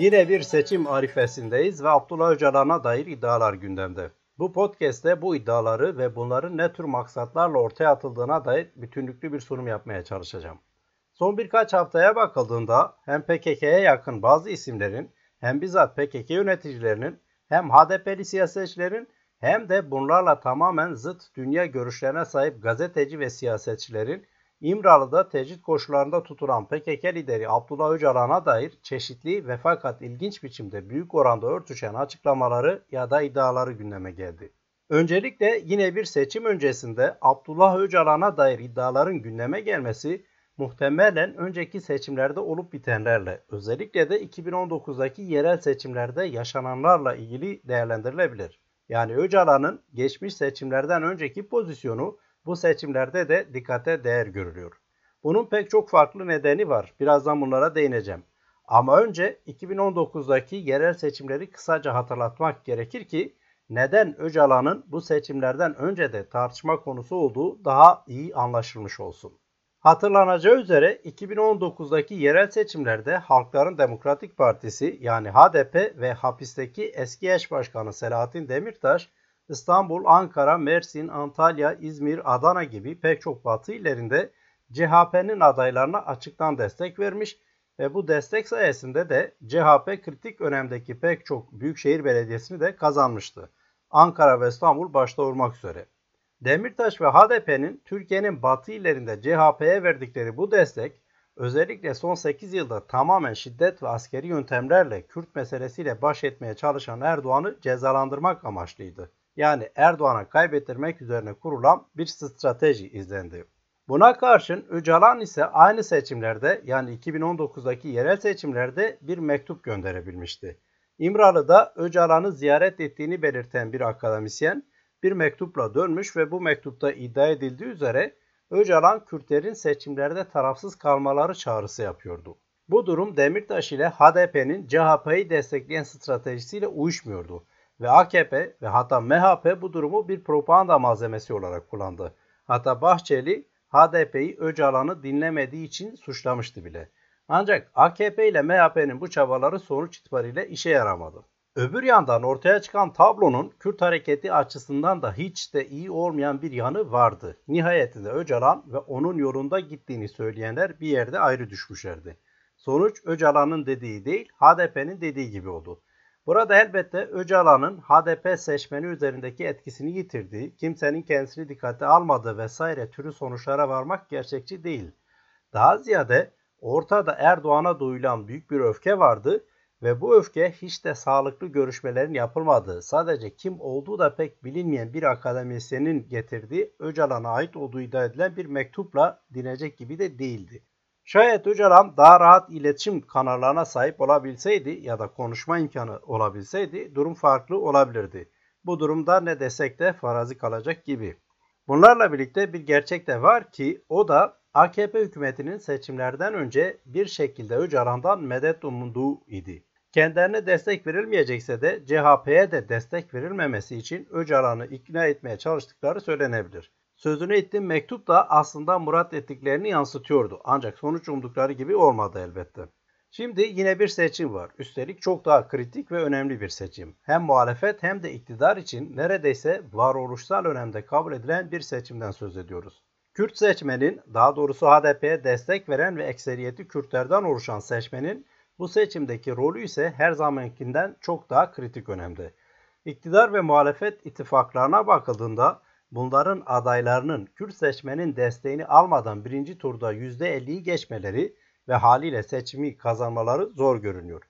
Yine bir seçim arifesindeyiz ve Abdullah Öcalan'a dair iddialar gündemde. Bu podcast'te bu iddiaları ve bunların ne tür maksatlarla ortaya atıldığına dair bütünlüklü bir sunum yapmaya çalışacağım. Son birkaç haftaya bakıldığında hem PKK'ya yakın bazı isimlerin hem bizzat PKK yöneticilerinin hem HDP'li siyasetçilerin hem de bunlarla tamamen zıt dünya görüşlerine sahip gazeteci ve siyasetçilerin İmralı'da tecrit koşullarında tutulan PKK lideri Abdullah Öcalan'a dair çeşitli ve fakat ilginç biçimde büyük oranda örtüşen açıklamaları ya da iddiaları gündeme geldi. Öncelikle yine bir seçim öncesinde Abdullah Öcalan'a dair iddiaların gündeme gelmesi muhtemelen önceki seçimlerde olup bitenlerle özellikle de 2019'daki yerel seçimlerde yaşananlarla ilgili değerlendirilebilir. Yani Öcalan'ın geçmiş seçimlerden önceki pozisyonu bu seçimlerde de dikkate değer görülüyor. Bunun pek çok farklı nedeni var. Birazdan bunlara değineceğim. Ama önce 2019'daki yerel seçimleri kısaca hatırlatmak gerekir ki neden Öcalan'ın bu seçimlerden önce de tartışma konusu olduğu daha iyi anlaşılmış olsun. Hatırlanacağı üzere 2019'daki yerel seçimlerde Halkların Demokratik Partisi yani HDP ve hapisteki eski eş başkanı Selahattin Demirtaş İstanbul, Ankara, Mersin, Antalya, İzmir, Adana gibi pek çok batı illerinde CHP'nin adaylarına açıktan destek vermiş ve bu destek sayesinde de CHP kritik önemdeki pek çok büyükşehir belediyesini de kazanmıştı. Ankara ve İstanbul başta olmak üzere. Demirtaş ve HDP'nin Türkiye'nin batı illerinde CHP'ye verdikleri bu destek özellikle son 8 yılda tamamen şiddet ve askeri yöntemlerle Kürt meselesiyle baş etmeye çalışan Erdoğan'ı cezalandırmak amaçlıydı yani Erdoğan'a kaybettirmek üzerine kurulan bir strateji izlendi. Buna karşın Öcalan ise aynı seçimlerde yani 2019'daki yerel seçimlerde bir mektup gönderebilmişti. İmralı'da Öcalan'ı ziyaret ettiğini belirten bir akademisyen bir mektupla dönmüş ve bu mektupta iddia edildiği üzere Öcalan Kürtlerin seçimlerde tarafsız kalmaları çağrısı yapıyordu. Bu durum Demirtaş ile HDP'nin CHP'yi destekleyen stratejisiyle uyuşmuyordu ve AKP ve hatta MHP bu durumu bir propaganda malzemesi olarak kullandı. Hatta Bahçeli HDP'yi Öcalan'ı dinlemediği için suçlamıştı bile. Ancak AKP ile MHP'nin bu çabaları sonuç itibariyle işe yaramadı. Öbür yandan ortaya çıkan tablonun Kürt hareketi açısından da hiç de iyi olmayan bir yanı vardı. Nihayetinde Öcalan ve onun yolunda gittiğini söyleyenler bir yerde ayrı düşmüşlerdi. Sonuç Öcalan'ın dediği değil, HDP'nin dediği gibi oldu. Burada elbette Öcalan'ın HDP seçmeni üzerindeki etkisini yitirdiği, kimsenin kendisini dikkate almadığı vesaire türü sonuçlara varmak gerçekçi değil. Daha ziyade ortada Erdoğan'a duyulan büyük bir öfke vardı ve bu öfke hiç de sağlıklı görüşmelerin yapılmadığı, sadece kim olduğu da pek bilinmeyen bir akademisyenin getirdiği Öcalan'a ait olduğu iddia edilen bir mektupla dinecek gibi de değildi. Şayet Öcalan daha rahat iletişim kanallarına sahip olabilseydi ya da konuşma imkanı olabilseydi durum farklı olabilirdi. Bu durumda ne desek de farazi kalacak gibi. Bunlarla birlikte bir gerçek de var ki o da AKP hükümetinin seçimlerden önce bir şekilde Öcalan'dan medet umduğu idi. Kendilerine destek verilmeyecekse de CHP'ye de destek verilmemesi için Öcalan'ı ikna etmeye çalıştıkları söylenebilir. Sözünü ettiğim mektup da aslında murat ettiklerini yansıtıyordu. Ancak sonuç umdukları gibi olmadı elbette. Şimdi yine bir seçim var. Üstelik çok daha kritik ve önemli bir seçim. Hem muhalefet hem de iktidar için neredeyse varoluşsal önemde kabul edilen bir seçimden söz ediyoruz. Kürt seçmenin, daha doğrusu HDP'ye destek veren ve ekseriyeti Kürtlerden oluşan seçmenin bu seçimdeki rolü ise her zamankinden çok daha kritik önemde. İktidar ve muhalefet ittifaklarına bakıldığında bunların adaylarının Kürt seçmenin desteğini almadan birinci turda %50'yi geçmeleri ve haliyle seçimi kazanmaları zor görünüyor.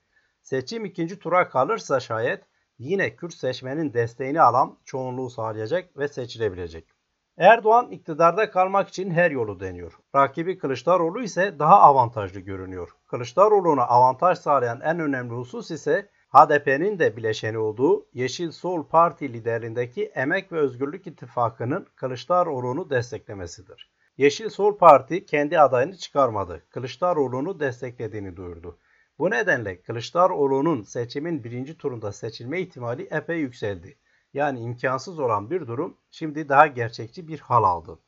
Seçim ikinci tura kalırsa şayet yine Kürt seçmenin desteğini alan çoğunluğu sağlayacak ve seçilebilecek. Erdoğan iktidarda kalmak için her yolu deniyor. Rakibi Kılıçdaroğlu ise daha avantajlı görünüyor. Kılıçdaroğlu'na avantaj sağlayan en önemli husus ise HDP'nin de bileşeni olduğu Yeşil Sol Parti liderliğindeki Emek ve Özgürlük İttifakı'nın Kılıçdaroğlu'nu desteklemesidir. Yeşil Sol Parti kendi adayını çıkarmadı. Kılıçdaroğlu'nu desteklediğini duyurdu. Bu nedenle Kılıçdaroğlu'nun seçimin birinci turunda seçilme ihtimali epey yükseldi. Yani imkansız olan bir durum şimdi daha gerçekçi bir hal aldı.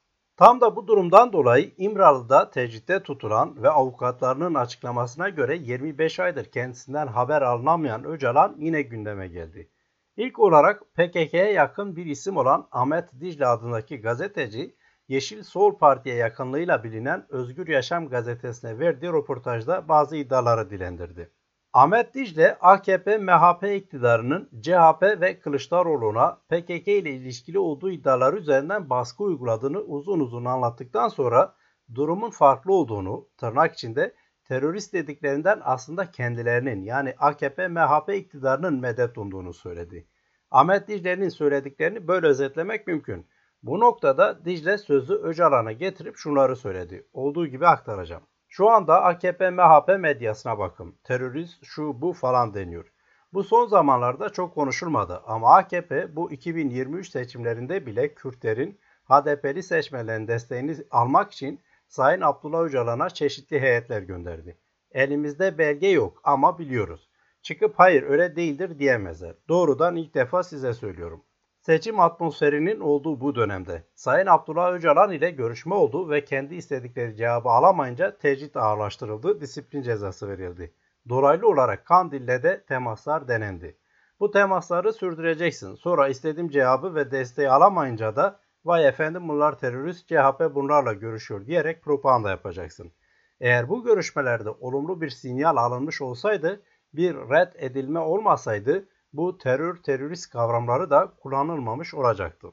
Tam da bu durumdan dolayı İmralı'da tecritte tutulan ve avukatlarının açıklamasına göre 25 aydır kendisinden haber alınamayan Öcalan yine gündeme geldi. İlk olarak PKK'ye yakın bir isim olan Ahmet Dicle adındaki gazeteci, Yeşil Sol Parti'ye yakınlığıyla bilinen Özgür Yaşam gazetesine verdiği röportajda bazı iddiaları dilendirdi. Ahmet Dicle, AKP, MHP iktidarının CHP ve Kılıçdaroğlu'na PKK ile ilişkili olduğu iddiaları üzerinden baskı uyguladığını uzun uzun anlattıktan sonra durumun farklı olduğunu, tırnak içinde terörist dediklerinden aslında kendilerinin yani AKP, MHP iktidarının medet umduğunu söyledi. Ahmet Dicle'nin söylediklerini böyle özetlemek mümkün. Bu noktada Dicle sözü Öcalan'a getirip şunları söyledi. Olduğu gibi aktaracağım. Şu anda AKP MHP medyasına bakın. Terörist şu bu falan deniyor. Bu son zamanlarda çok konuşulmadı ama AKP bu 2023 seçimlerinde bile Kürtlerin HDP'li seçmenlerin desteğini almak için Sayın Abdullah Öcalan'a çeşitli heyetler gönderdi. Elimizde belge yok ama biliyoruz. Çıkıp hayır öyle değildir diyemezler. Doğrudan ilk defa size söylüyorum. Seçim atmosferinin olduğu bu dönemde Sayın Abdullah Öcalan ile görüşme oldu ve kendi istedikleri cevabı alamayınca tecrit ağırlaştırıldı, disiplin cezası verildi. Dolaylı olarak Kandil'le de temaslar denendi. Bu temasları sürdüreceksin. Sonra istediğim cevabı ve desteği alamayınca da vay efendim bunlar terörist CHP bunlarla görüşüyor diyerek propaganda yapacaksın. Eğer bu görüşmelerde olumlu bir sinyal alınmış olsaydı bir red edilme olmasaydı bu terör terörist kavramları da kullanılmamış olacaktı.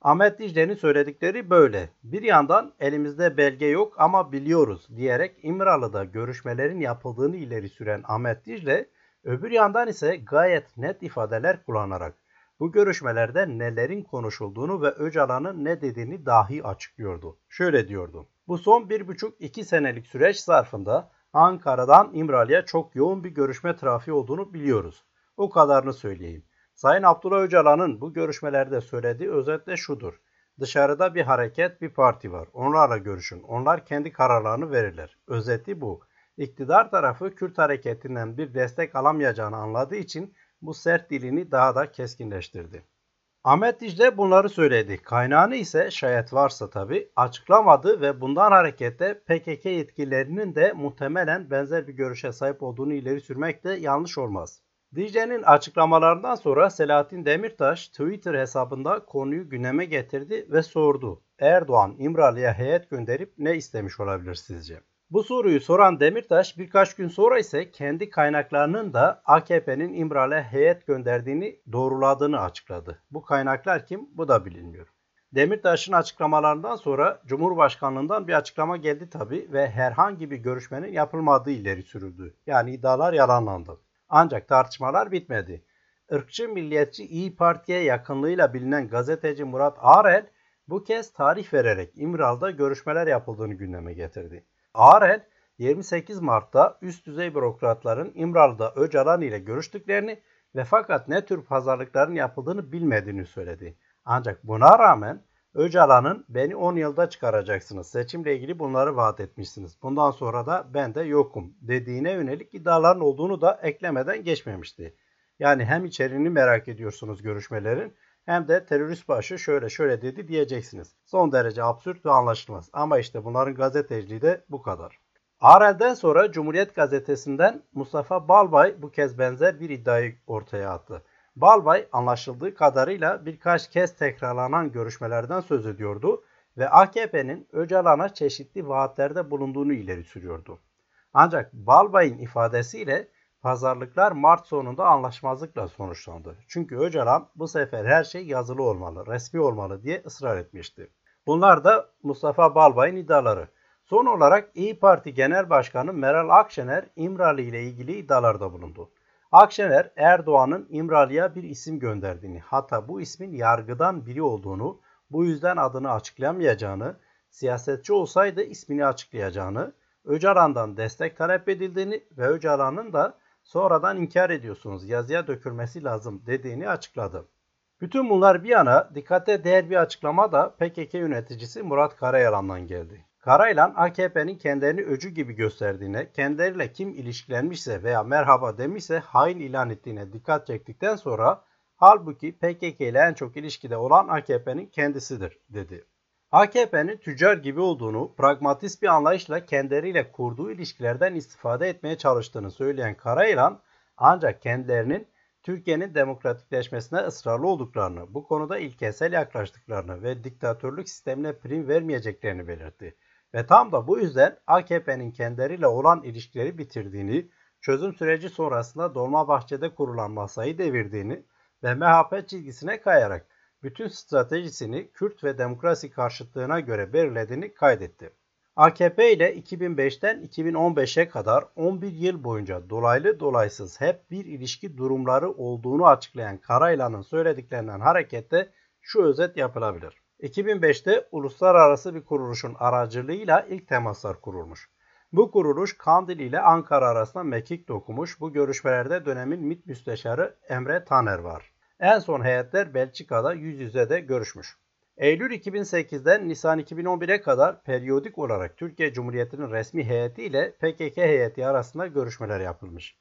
Ahmet Dicle'nin söyledikleri böyle. Bir yandan elimizde belge yok ama biliyoruz diyerek İmralı'da görüşmelerin yapıldığını ileri süren Ahmet Dicle, öbür yandan ise gayet net ifadeler kullanarak bu görüşmelerde nelerin konuşulduğunu ve Öcalan'ın ne dediğini dahi açıklıyordu. Şöyle diyordu. Bu son bir buçuk iki senelik süreç zarfında Ankara'dan İmralı'ya çok yoğun bir görüşme trafiği olduğunu biliyoruz. O kadarını söyleyeyim. Sayın Abdullah Öcalan'ın bu görüşmelerde söylediği özetle şudur. Dışarıda bir hareket, bir parti var. Onlarla görüşün. Onlar kendi kararlarını verirler. Özeti bu. İktidar tarafı Kürt hareketinden bir destek alamayacağını anladığı için bu sert dilini daha da keskinleştirdi. Ahmet Dicle bunları söyledi. Kaynağını ise şayet varsa tabi açıklamadı ve bundan hareketle PKK yetkililerinin de muhtemelen benzer bir görüşe sahip olduğunu ileri sürmek de yanlış olmaz. Dicle'nin açıklamalarından sonra Selahattin Demirtaş Twitter hesabında konuyu gündeme getirdi ve sordu. Erdoğan İmralı'ya heyet gönderip ne istemiş olabilir sizce? Bu soruyu soran Demirtaş birkaç gün sonra ise kendi kaynaklarının da AKP'nin İmralı'ya heyet gönderdiğini doğruladığını açıkladı. Bu kaynaklar kim? Bu da bilinmiyor. Demirtaş'ın açıklamalarından sonra Cumhurbaşkanlığından bir açıklama geldi tabi ve herhangi bir görüşmenin yapılmadığı ileri sürüldü. Yani iddialar yalanlandı. Ancak tartışmalar bitmedi. Irkçı milliyetçi İyi Parti'ye yakınlığıyla bilinen gazeteci Murat Arel bu kez tarih vererek İmral'da görüşmeler yapıldığını gündeme getirdi. Arel 28 Mart'ta üst düzey bürokratların İmralı'da Öcalan ile görüştüklerini ve fakat ne tür pazarlıkların yapıldığını bilmediğini söyledi. Ancak buna rağmen Öcalan'ın beni 10 yılda çıkaracaksınız. Seçimle ilgili bunları vaat etmişsiniz. Bundan sonra da ben de yokum dediğine yönelik iddiaların olduğunu da eklemeden geçmemişti. Yani hem içeriğini merak ediyorsunuz görüşmelerin hem de terörist başı şöyle şöyle dedi diyeceksiniz. Son derece absürt ve anlaşılmaz. Ama işte bunların gazeteciliği de bu kadar. Arel'den sonra Cumhuriyet Gazetesi'nden Mustafa Balbay bu kez benzer bir iddiayı ortaya attı. Balbay anlaşıldığı kadarıyla birkaç kez tekrarlanan görüşmelerden söz ediyordu ve AKP'nin Öcalan'a çeşitli vaatlerde bulunduğunu ileri sürüyordu. Ancak Balbay'ın ifadesiyle pazarlıklar Mart sonunda anlaşmazlıkla sonuçlandı. Çünkü Öcalan bu sefer her şey yazılı olmalı, resmi olmalı diye ısrar etmişti. Bunlar da Mustafa Balbay'ın iddiaları. Son olarak İyi Parti Genel Başkanı Meral Akşener İmralı ile ilgili iddialarda bulundu. Akşener Erdoğan'ın İmralı'ya bir isim gönderdiğini, hatta bu ismin yargıdan biri olduğunu, bu yüzden adını açıklayamayacağını, siyasetçi olsaydı ismini açıklayacağını, Öcalan'dan destek talep edildiğini ve Öcalan'ın da sonradan inkar ediyorsunuz yazıya dökülmesi lazım dediğini açıkladı. Bütün bunlar bir yana dikkate değer bir açıklama da PKK yöneticisi Murat Karayalan'dan geldi. Karaylan AKP'nin kendilerini öcü gibi gösterdiğine, kendileriyle kim ilişkilenmişse veya merhaba demişse hain ilan ettiğine dikkat çektikten sonra halbuki PKK ile en çok ilişkide olan AKP'nin kendisidir dedi. AKP'nin tüccar gibi olduğunu, pragmatist bir anlayışla kendileriyle kurduğu ilişkilerden istifade etmeye çalıştığını söyleyen Karayılan, ancak kendilerinin Türkiye'nin demokratikleşmesine ısrarlı olduklarını, bu konuda ilkesel yaklaştıklarını ve diktatörlük sistemine prim vermeyeceklerini belirtti. Ve tam da bu yüzden AKP'nin kendileriyle olan ilişkileri bitirdiğini, çözüm süreci sonrasında Dolmabahçe'de kurulan masayı devirdiğini ve MHP çizgisine kayarak bütün stratejisini Kürt ve demokrasi karşıtlığına göre belirlediğini kaydetti. AKP ile 2005'ten 2015'e kadar 11 yıl boyunca dolaylı dolaysız hep bir ilişki durumları olduğunu açıklayan Karaylan'ın söylediklerinden hareketle şu özet yapılabilir. 2005'te uluslararası bir kuruluşun aracılığıyla ilk temaslar kurulmuş. Bu kuruluş Kandil ile Ankara arasında mekik dokumuş. Bu görüşmelerde dönemin MİT Müsteşarı Emre Taner var. En son heyetler Belçika'da yüz yüze de görüşmüş. Eylül 2008'den Nisan 2011'e kadar periyodik olarak Türkiye Cumhuriyeti'nin resmi heyeti ile PKK heyeti arasında görüşmeler yapılmış.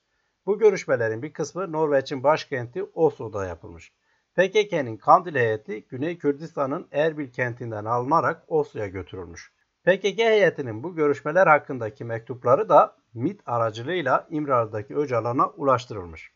Bu görüşmelerin bir kısmı Norveç'in başkenti Oslo'da yapılmış. PKK'nin Kandil heyeti Güney Kürdistan'ın Erbil kentinden alınarak Oslo'ya götürülmüş. PKK heyetinin bu görüşmeler hakkındaki mektupları da MIT aracılığıyla İmralı'daki Öcalan'a ulaştırılmış.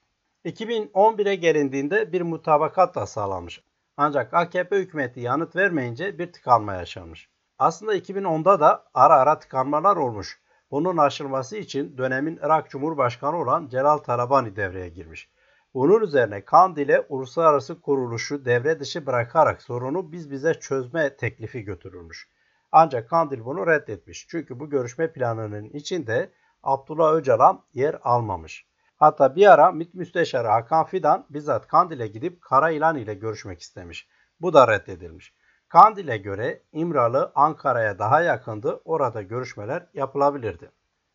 2011'e gelindiğinde bir mutabakat da sağlanmış. Ancak AKP hükümeti yanıt vermeyince bir tıkanma yaşanmış. Aslında 2010'da da ara ara tıkanmalar olmuş. Bunun aşılması için dönemin Irak Cumhurbaşkanı olan Celal Talabani devreye girmiş. Bunun üzerine Kandil'e uluslararası kuruluşu devre dışı bırakarak sorunu biz bize çözme teklifi götürülmüş. Ancak Kandil bunu reddetmiş. Çünkü bu görüşme planının içinde Abdullah Öcalan yer almamış. Hatta bir ara MİT Müsteşarı Hakan Fidan bizzat Kandil'e gidip Kara İlan ile görüşmek istemiş. Bu da reddedilmiş. Kandil'e göre İmralı Ankara'ya daha yakındı, orada görüşmeler yapılabilirdi.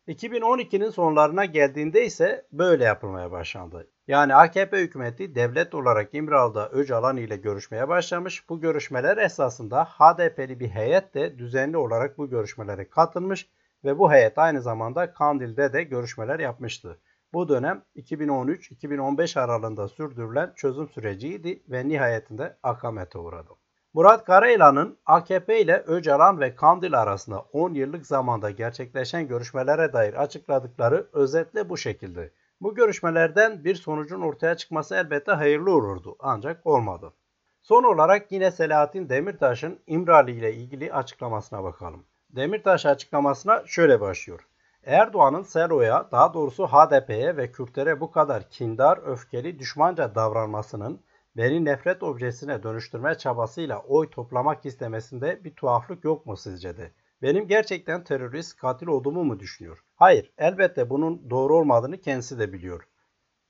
2012'nin sonlarına geldiğinde ise böyle yapılmaya başlandı. Yani AKP hükümeti devlet olarak İmralı'da Öcalan ile görüşmeye başlamış. Bu görüşmeler esasında HDP'li bir heyet de düzenli olarak bu görüşmelere katılmış ve bu heyet aynı zamanda Kandil'de de görüşmeler yapmıştı. Bu dönem 2013-2015 aralığında sürdürülen çözüm süreciydi ve nihayetinde akamete uğradı. Murat Karayılan'ın AKP ile Öcalan ve Kandil arasında 10 yıllık zamanda gerçekleşen görüşmelere dair açıkladıkları özetle bu şekilde. Bu görüşmelerden bir sonucun ortaya çıkması elbette hayırlı olurdu ancak olmadı. Son olarak yine Selahattin Demirtaş'ın İmralı ile ilgili açıklamasına bakalım. Demirtaş açıklamasına şöyle başlıyor. Erdoğan'ın Selo'ya, daha doğrusu HDP'ye ve Kürtlere bu kadar kindar, öfkeli, düşmanca davranmasının beni nefret objesine dönüştürme çabasıyla oy toplamak istemesinde bir tuhaflık yok mu sizce de? Benim gerçekten terörist, katil olduğumu mu düşünüyor? Hayır, elbette bunun doğru olmadığını kendisi de biliyor.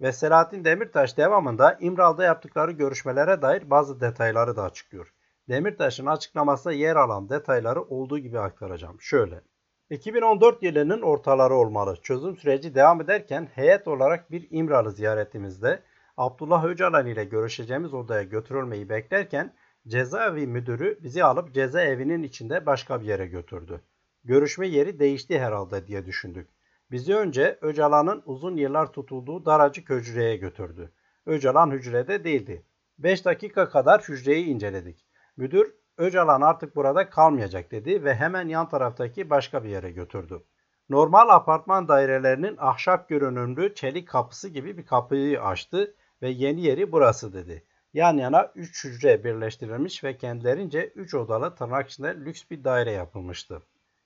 Ve Selahattin Demirtaş devamında İmral'da yaptıkları görüşmelere dair bazı detayları da açıklıyor. Demirtaş'ın açıklamasında yer alan detayları olduğu gibi aktaracağım. Şöyle. 2014 yılının ortaları olmalı. Çözüm süreci devam ederken heyet olarak bir İmralı ziyaretimizde Abdullah Öcalan ile görüşeceğimiz odaya götürülmeyi beklerken cezaevi müdürü bizi alıp cezaevinin içinde başka bir yere götürdü. Görüşme yeri değişti herhalde diye düşündük. Bizi önce Öcalan'ın uzun yıllar tutulduğu daracık hücreye götürdü. Öcalan hücrede değildi. 5 dakika kadar hücreyi inceledik. Müdür Öcalan artık burada kalmayacak dedi ve hemen yan taraftaki başka bir yere götürdü. Normal apartman dairelerinin ahşap görünümlü çelik kapısı gibi bir kapıyı açtı ve yeni yeri burası dedi. Yan yana 3 hücre birleştirilmiş ve kendilerince 3 odalı tırnak içinde lüks bir daire yapılmıştı.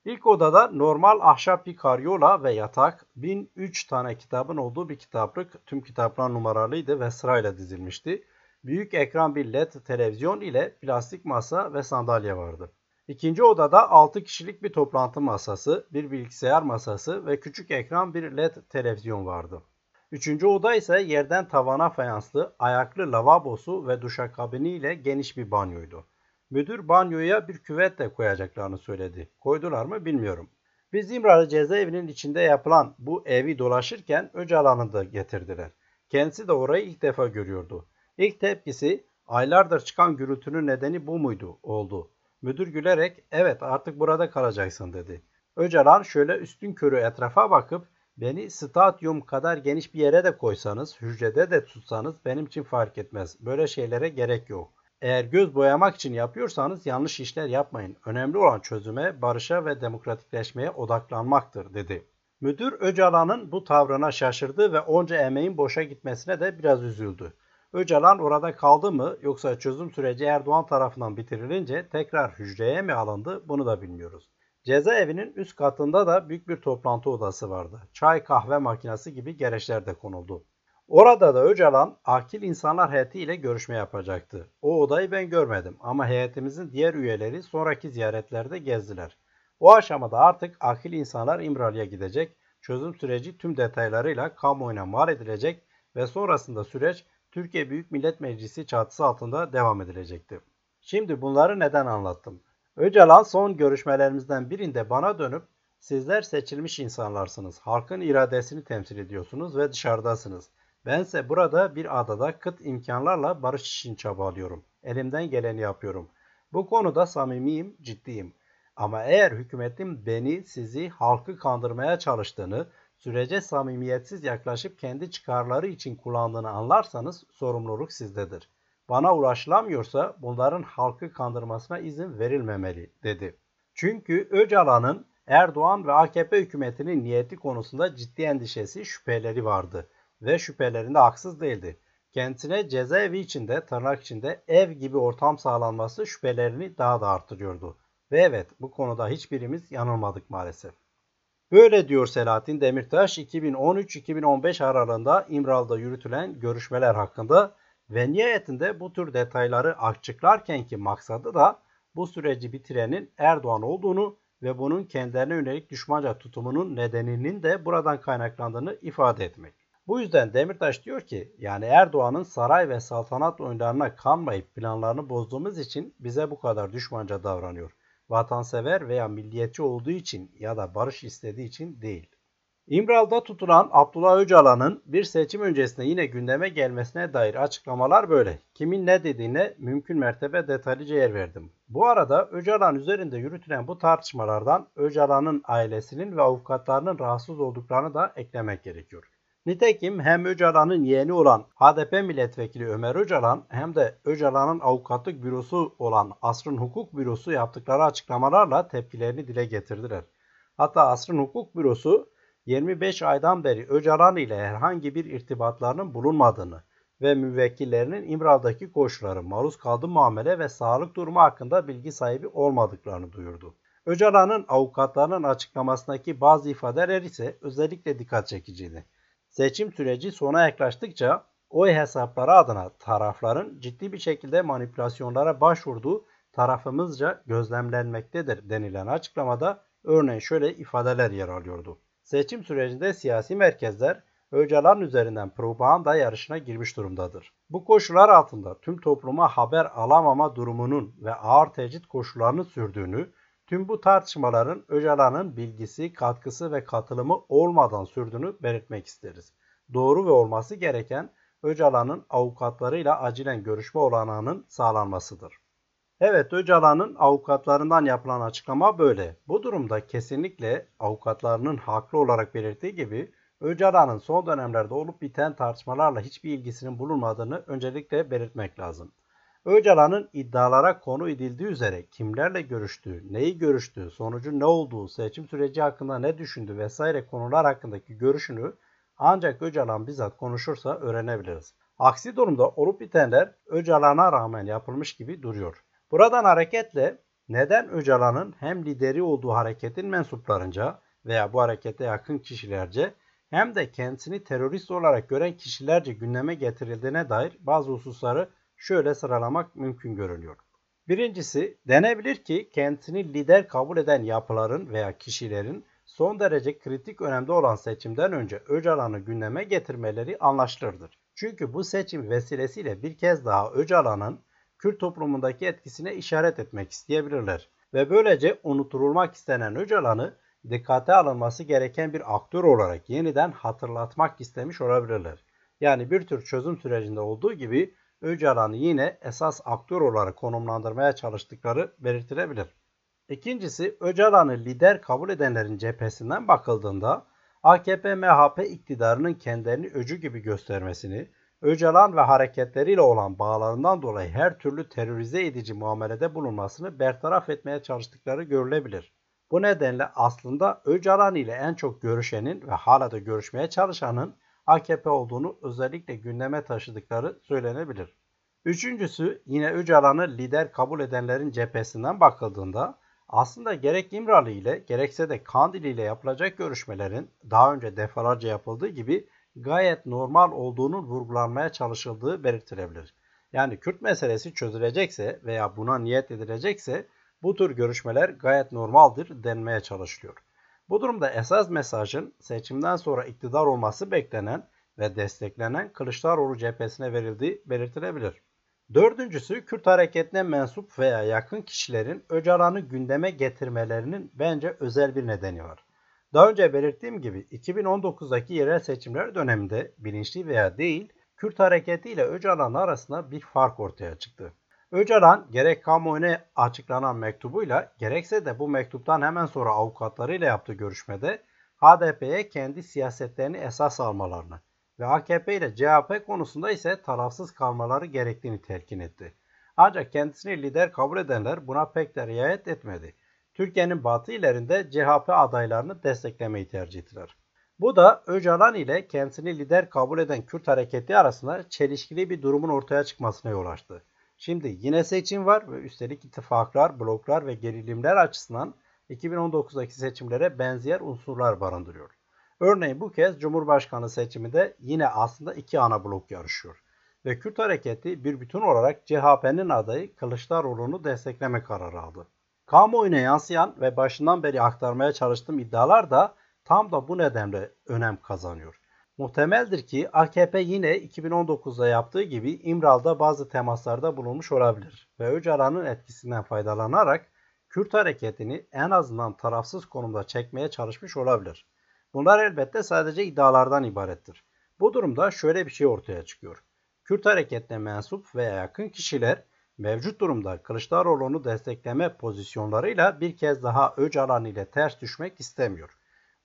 İlk odada normal ahşap bir karyola ve yatak, 1003 tane kitabın olduğu bir kitaplık, tüm kitaplar numaralıydı ve sırayla dizilmişti. Büyük ekran bir led televizyon ile plastik masa ve sandalye vardı. İkinci odada 6 kişilik bir toplantı masası, bir bilgisayar masası ve küçük ekran bir led televizyon vardı. Üçüncü oda ise yerden tavana fayanslı, ayaklı lavabosu ve duşakabini ile geniş bir banyoydu. Müdür banyoya bir küvet de koyacaklarını söyledi. Koydular mı bilmiyorum. Biz İmralı cezaevinin içinde yapılan bu evi dolaşırken Öcalan'ı da getirdiler. Kendisi de orayı ilk defa görüyordu. İlk tepkisi aylardır çıkan gürültünün nedeni bu muydu oldu. Müdür gülerek evet artık burada kalacaksın dedi. Öcalan şöyle üstün körü etrafa bakıp beni stadyum kadar geniş bir yere de koysanız, hücrede de tutsanız benim için fark etmez. Böyle şeylere gerek yok. Eğer göz boyamak için yapıyorsanız yanlış işler yapmayın. Önemli olan çözüme, barışa ve demokratikleşmeye odaklanmaktır dedi. Müdür Öcalan'ın bu tavrına şaşırdı ve onca emeğin boşa gitmesine de biraz üzüldü. Öcalan orada kaldı mı yoksa çözüm süreci Erdoğan tarafından bitirilince tekrar hücreye mi alındı bunu da bilmiyoruz. Cezaevinin üst katında da büyük bir toplantı odası vardı. Çay kahve makinesi gibi gereçler de konuldu. Orada da Öcalan akil insanlar heyeti ile görüşme yapacaktı. O odayı ben görmedim ama heyetimizin diğer üyeleri sonraki ziyaretlerde gezdiler. O aşamada artık akil insanlar İmralı'ya gidecek, çözüm süreci tüm detaylarıyla kamuoyuna mal edilecek ve sonrasında süreç Türkiye Büyük Millet Meclisi çatısı altında devam edilecekti. Şimdi bunları neden anlattım? Öcalan son görüşmelerimizden birinde bana dönüp sizler seçilmiş insanlarsınız, halkın iradesini temsil ediyorsunuz ve dışarıdasınız. Bense burada bir adada kıt imkanlarla barış için çabalıyorum. Elimden geleni yapıyorum. Bu konuda samimiyim, ciddiyim. Ama eğer hükümetin beni, sizi, halkı kandırmaya çalıştığını, sürece samimiyetsiz yaklaşıp kendi çıkarları için kullandığını anlarsanız sorumluluk sizdedir. Bana ulaşılamıyorsa bunların halkı kandırmasına izin verilmemeli dedi. Çünkü Öcalan'ın Erdoğan ve AKP hükümetinin niyeti konusunda ciddi endişesi, şüpheleri vardı ve şüphelerinde haksız değildi. Kendisine cezaevi içinde, tırnak içinde ev gibi ortam sağlanması şüphelerini daha da artırıyordu. Ve evet bu konuda hiçbirimiz yanılmadık maalesef. Böyle diyor Selahattin Demirtaş 2013-2015 aralığında İmralı'da yürütülen görüşmeler hakkında ve nihayetinde bu tür detayları açıklarken ki maksadı da bu süreci bitirenin Erdoğan olduğunu ve bunun kendilerine yönelik düşmanca tutumunun nedeninin de buradan kaynaklandığını ifade etmek. Bu yüzden Demirtaş diyor ki yani Erdoğan'ın saray ve saltanat oyunlarına kanmayıp planlarını bozduğumuz için bize bu kadar düşmanca davranıyor vatansever veya milliyetçi olduğu için ya da barış istediği için değil. İmral'da tutulan Abdullah Öcalan'ın bir seçim öncesinde yine gündeme gelmesine dair açıklamalar böyle. Kimin ne dediğine mümkün mertebe detaylıca yer verdim. Bu arada Öcalan üzerinde yürütülen bu tartışmalardan Öcalan'ın ailesinin ve avukatlarının rahatsız olduklarını da eklemek gerekiyor. Nitekim hem Öcalan'ın yeğeni olan HDP milletvekili Ömer Öcalan hem de Öcalan'ın avukatlık bürosu olan Asrın Hukuk Bürosu yaptıkları açıklamalarla tepkilerini dile getirdiler. Hatta Asrın Hukuk Bürosu 25 aydan beri Öcalan ile herhangi bir irtibatlarının bulunmadığını ve müvekkillerinin İmral'daki koşulları, maruz kaldığı muamele ve sağlık durumu hakkında bilgi sahibi olmadıklarını duyurdu. Öcalan'ın avukatlarının açıklamasındaki bazı ifadeler ise özellikle dikkat çekiciydi. Seçim süreci sona yaklaştıkça oy hesapları adına tarafların ciddi bir şekilde manipülasyonlara başvurduğu tarafımızca gözlemlenmektedir denilen açıklamada örneğin şöyle ifadeler yer alıyordu. Seçim sürecinde siyasi merkezler Öcalan üzerinden propaganda yarışına girmiş durumdadır. Bu koşullar altında tüm topluma haber alamama durumunun ve ağır tecrit koşullarını sürdüğünü Tüm bu tartışmaların Öcalan'ın bilgisi, katkısı ve katılımı olmadan sürdüğünü belirtmek isteriz. Doğru ve olması gereken Öcalan'ın avukatlarıyla acilen görüşme olanağının sağlanmasıdır. Evet Öcalan'ın avukatlarından yapılan açıklama böyle. Bu durumda kesinlikle avukatlarının haklı olarak belirttiği gibi Öcalan'ın son dönemlerde olup biten tartışmalarla hiçbir ilgisinin bulunmadığını öncelikle belirtmek lazım. Öcalan'ın iddialara konu edildiği üzere kimlerle görüştüğü, neyi görüştüğü, sonucu ne olduğu, seçim süreci hakkında ne düşündü vesaire konular hakkındaki görüşünü ancak Öcalan bizzat konuşursa öğrenebiliriz. Aksi durumda olup bitenler Öcalan'a rağmen yapılmış gibi duruyor. Buradan hareketle neden Öcalan'ın hem lideri olduğu hareketin mensuplarınca veya bu harekete yakın kişilerce hem de kendisini terörist olarak gören kişilerce gündeme getirildiğine dair bazı hususları şöyle sıralamak mümkün görünüyor. Birincisi denebilir ki kendisini lider kabul eden yapıların veya kişilerin son derece kritik önemde olan seçimden önce Öcalan'ı gündeme getirmeleri anlaşılırdır. Çünkü bu seçim vesilesiyle bir kez daha Öcalan'ın Kürt toplumundaki etkisine işaret etmek isteyebilirler. Ve böylece unutulmak istenen Öcalan'ı dikkate alınması gereken bir aktör olarak yeniden hatırlatmak istemiş olabilirler. Yani bir tür çözüm sürecinde olduğu gibi Öcalan'ı yine esas aktör olarak konumlandırmaya çalıştıkları belirtilebilir. İkincisi Öcalan'ı lider kabul edenlerin cephesinden bakıldığında AKP-MHP iktidarının kendilerini öcü gibi göstermesini, Öcalan ve hareketleriyle olan bağlarından dolayı her türlü terörize edici muamelede bulunmasını bertaraf etmeye çalıştıkları görülebilir. Bu nedenle aslında Öcalan ile en çok görüşenin ve hala da görüşmeye çalışanın AKP olduğunu özellikle gündeme taşıdıkları söylenebilir. Üçüncüsü yine Öcalan'ı lider kabul edenlerin cephesinden bakıldığında aslında gerek İmralı ile gerekse de Kandil ile yapılacak görüşmelerin daha önce defalarca yapıldığı gibi gayet normal olduğunun vurgulanmaya çalışıldığı belirtilebilir. Yani Kürt meselesi çözülecekse veya buna niyet edilecekse bu tür görüşmeler gayet normaldir denmeye çalışılıyor. Bu durumda esas mesajın seçimden sonra iktidar olması beklenen ve desteklenen Kılıçdaroğlu cephesine verildiği belirtilebilir. Dördüncüsü Kürt hareketine mensup veya yakın kişilerin Öcalan'ı gündeme getirmelerinin bence özel bir nedeni var. Daha önce belirttiğim gibi 2019'daki yerel seçimler döneminde bilinçli veya değil Kürt hareketi ile Öcalan arasında bir fark ortaya çıktı. Öcalan gerek kamuoyuna açıklanan mektubuyla gerekse de bu mektuptan hemen sonra avukatlarıyla yaptığı görüşmede HDP'ye kendi siyasetlerini esas almalarını ve AKP ile CHP konusunda ise tarafsız kalmaları gerektiğini telkin etti. Ancak kendisini lider kabul edenler buna pek de riayet etmedi. Türkiye'nin batı illerinde CHP adaylarını desteklemeyi tercih ettiler. Bu da Öcalan ile kendisini lider kabul eden Kürt hareketi arasında çelişkili bir durumun ortaya çıkmasına yol açtı. Şimdi yine seçim var ve üstelik ittifaklar, bloklar ve gerilimler açısından 2019'daki seçimlere benzer unsurlar barındırıyor. Örneğin bu kez Cumhurbaşkanı seçiminde yine aslında iki ana blok yarışıyor. Ve Kürt hareketi bir bütün olarak CHP'nin adayı Kılıçdaroğlu'nu destekleme kararı aldı. Kamuoyuna yansıyan ve başından beri aktarmaya çalıştığım iddialar da tam da bu nedenle önem kazanıyor. Muhtemeldir ki AKP yine 2019'da yaptığı gibi İmral'da bazı temaslarda bulunmuş olabilir ve Öcalan'ın etkisinden faydalanarak Kürt hareketini en azından tarafsız konumda çekmeye çalışmış olabilir. Bunlar elbette sadece iddialardan ibarettir. Bu durumda şöyle bir şey ortaya çıkıyor. Kürt hareketine mensup veya yakın kişiler mevcut durumda Kılıçdaroğlu'nu destekleme pozisyonlarıyla bir kez daha Öcalan ile ters düşmek istemiyor.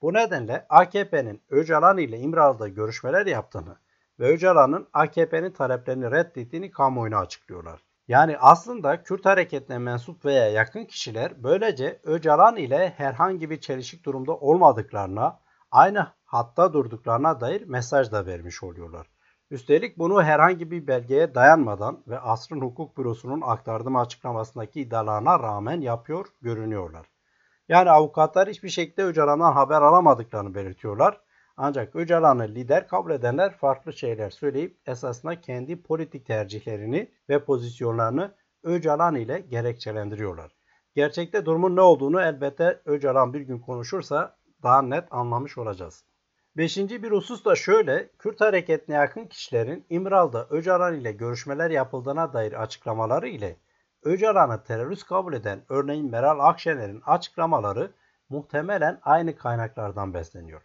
Bu nedenle AKP'nin Öcalan ile İmralı'da görüşmeler yaptığını ve Öcalan'ın AKP'nin taleplerini reddettiğini kamuoyuna açıklıyorlar. Yani aslında Kürt hareketine mensup veya yakın kişiler böylece Öcalan ile herhangi bir çelişik durumda olmadıklarına, aynı hatta durduklarına dair mesaj da vermiş oluyorlar. Üstelik bunu herhangi bir belgeye dayanmadan ve Asrın Hukuk Bürosu'nun aktardığı açıklamasındaki iddialarına rağmen yapıyor görünüyorlar. Yani avukatlar hiçbir şekilde Öcalan'dan haber alamadıklarını belirtiyorlar. Ancak Öcalan'ı lider kabul edenler farklı şeyler söyleyip esasında kendi politik tercihlerini ve pozisyonlarını Öcalan ile gerekçelendiriyorlar. Gerçekte durumun ne olduğunu elbette Öcalan bir gün konuşursa daha net anlamış olacağız. Beşinci bir husus da şöyle, Kürt hareketine yakın kişilerin İmral'da Öcalan ile görüşmeler yapıldığına dair açıklamaları ile Öcalan'ı terörist kabul eden örneğin Meral Akşener'in açıklamaları muhtemelen aynı kaynaklardan besleniyor.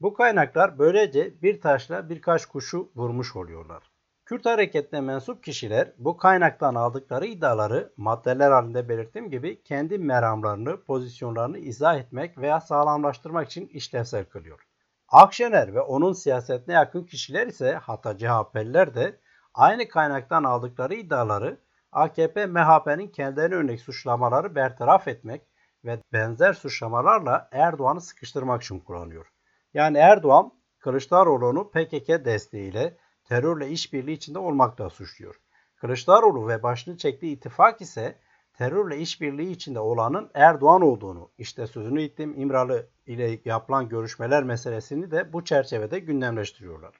Bu kaynaklar böylece bir taşla birkaç kuşu vurmuş oluyorlar. Kürt hareketine mensup kişiler bu kaynaktan aldıkları iddiaları maddeler halinde belirttiğim gibi kendi meramlarını, pozisyonlarını izah etmek veya sağlamlaştırmak için işlevsel kılıyor. Akşener ve onun siyasetine yakın kişiler ise hatta CHP'liler de aynı kaynaktan aldıkları iddiaları AKP MHP'nin kendilerine örnek suçlamaları bertaraf etmek ve benzer suçlamalarla Erdoğan'ı sıkıştırmak için kullanıyor. Yani Erdoğan Kılıçdaroğlu'nu PKK desteğiyle terörle işbirliği içinde olmakla suçluyor. Kılıçdaroğlu ve başını çektiği ittifak ise terörle işbirliği içinde olanın Erdoğan olduğunu, işte sözünü ettiğim İmralı ile yapılan görüşmeler meselesini de bu çerçevede gündemleştiriyorlar.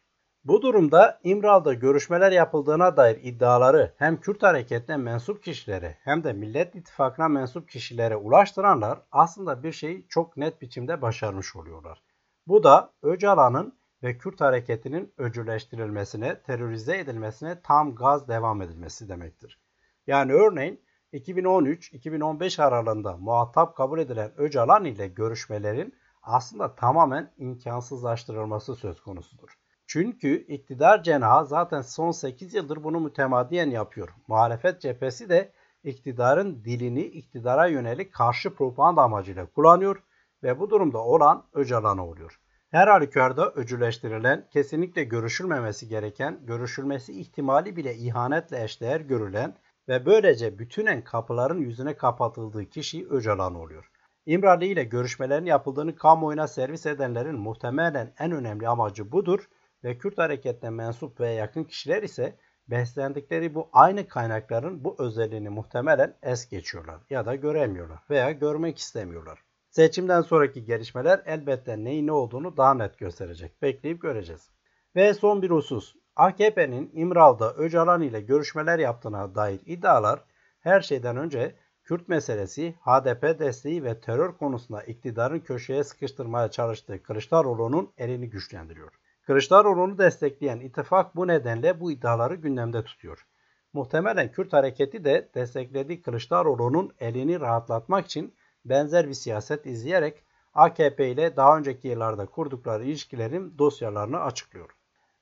Bu durumda İmral'da görüşmeler yapıldığına dair iddiaları hem Kürt hareketine mensup kişilere hem de Millet İttifakı'na mensup kişilere ulaştıranlar aslında bir şeyi çok net biçimde başarmış oluyorlar. Bu da Öcalan'ın ve Kürt hareketinin öcüleştirilmesine, terörize edilmesine tam gaz devam edilmesi demektir. Yani örneğin 2013-2015 aralığında muhatap kabul edilen Öcalan ile görüşmelerin aslında tamamen imkansızlaştırılması söz konusudur. Çünkü iktidar cenahı zaten son 8 yıldır bunu mütemadiyen yapıyor. Muhalefet cephesi de iktidarın dilini iktidara yönelik karşı propaganda amacıyla kullanıyor ve bu durumda olan Öcalan oluyor. Her halükarda öcüleştirilen, kesinlikle görüşülmemesi gereken, görüşülmesi ihtimali bile ihanetle eşdeğer görülen ve böylece bütünen kapıların yüzüne kapatıldığı kişi Öcalan oluyor. İmralı ile görüşmelerin yapıldığını kamuoyuna servis edenlerin muhtemelen en önemli amacı budur ve Kürt hareketine mensup ve yakın kişiler ise beslendikleri bu aynı kaynakların bu özelliğini muhtemelen es geçiyorlar ya da göremiyorlar veya görmek istemiyorlar. Seçimden sonraki gelişmeler elbette neyin ne olduğunu daha net gösterecek. Bekleyip göreceğiz. Ve son bir husus. AKP'nin İmral'da Öcalan ile görüşmeler yaptığına dair iddialar her şeyden önce Kürt meselesi, HDP desteği ve terör konusunda iktidarın köşeye sıkıştırmaya çalıştığı Kılıçdaroğlu'nun elini güçlendiriyor. Kılıçdaroğlu'nu destekleyen ittifak bu nedenle bu iddiaları gündemde tutuyor. Muhtemelen Kürt hareketi de desteklediği Kılıçdaroğlu'nun elini rahatlatmak için benzer bir siyaset izleyerek AKP ile daha önceki yıllarda kurdukları ilişkilerin dosyalarını açıklıyor.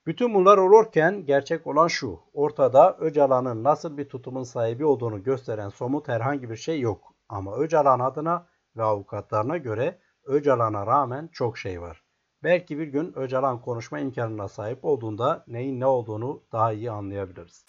Bütün bunlar olurken gerçek olan şu. Ortada Öcalan'ın nasıl bir tutumun sahibi olduğunu gösteren somut herhangi bir şey yok. Ama Öcalan adına ve avukatlarına göre Öcalan'a rağmen çok şey var. Belki bir gün Öcalan konuşma imkanına sahip olduğunda neyin ne olduğunu daha iyi anlayabiliriz.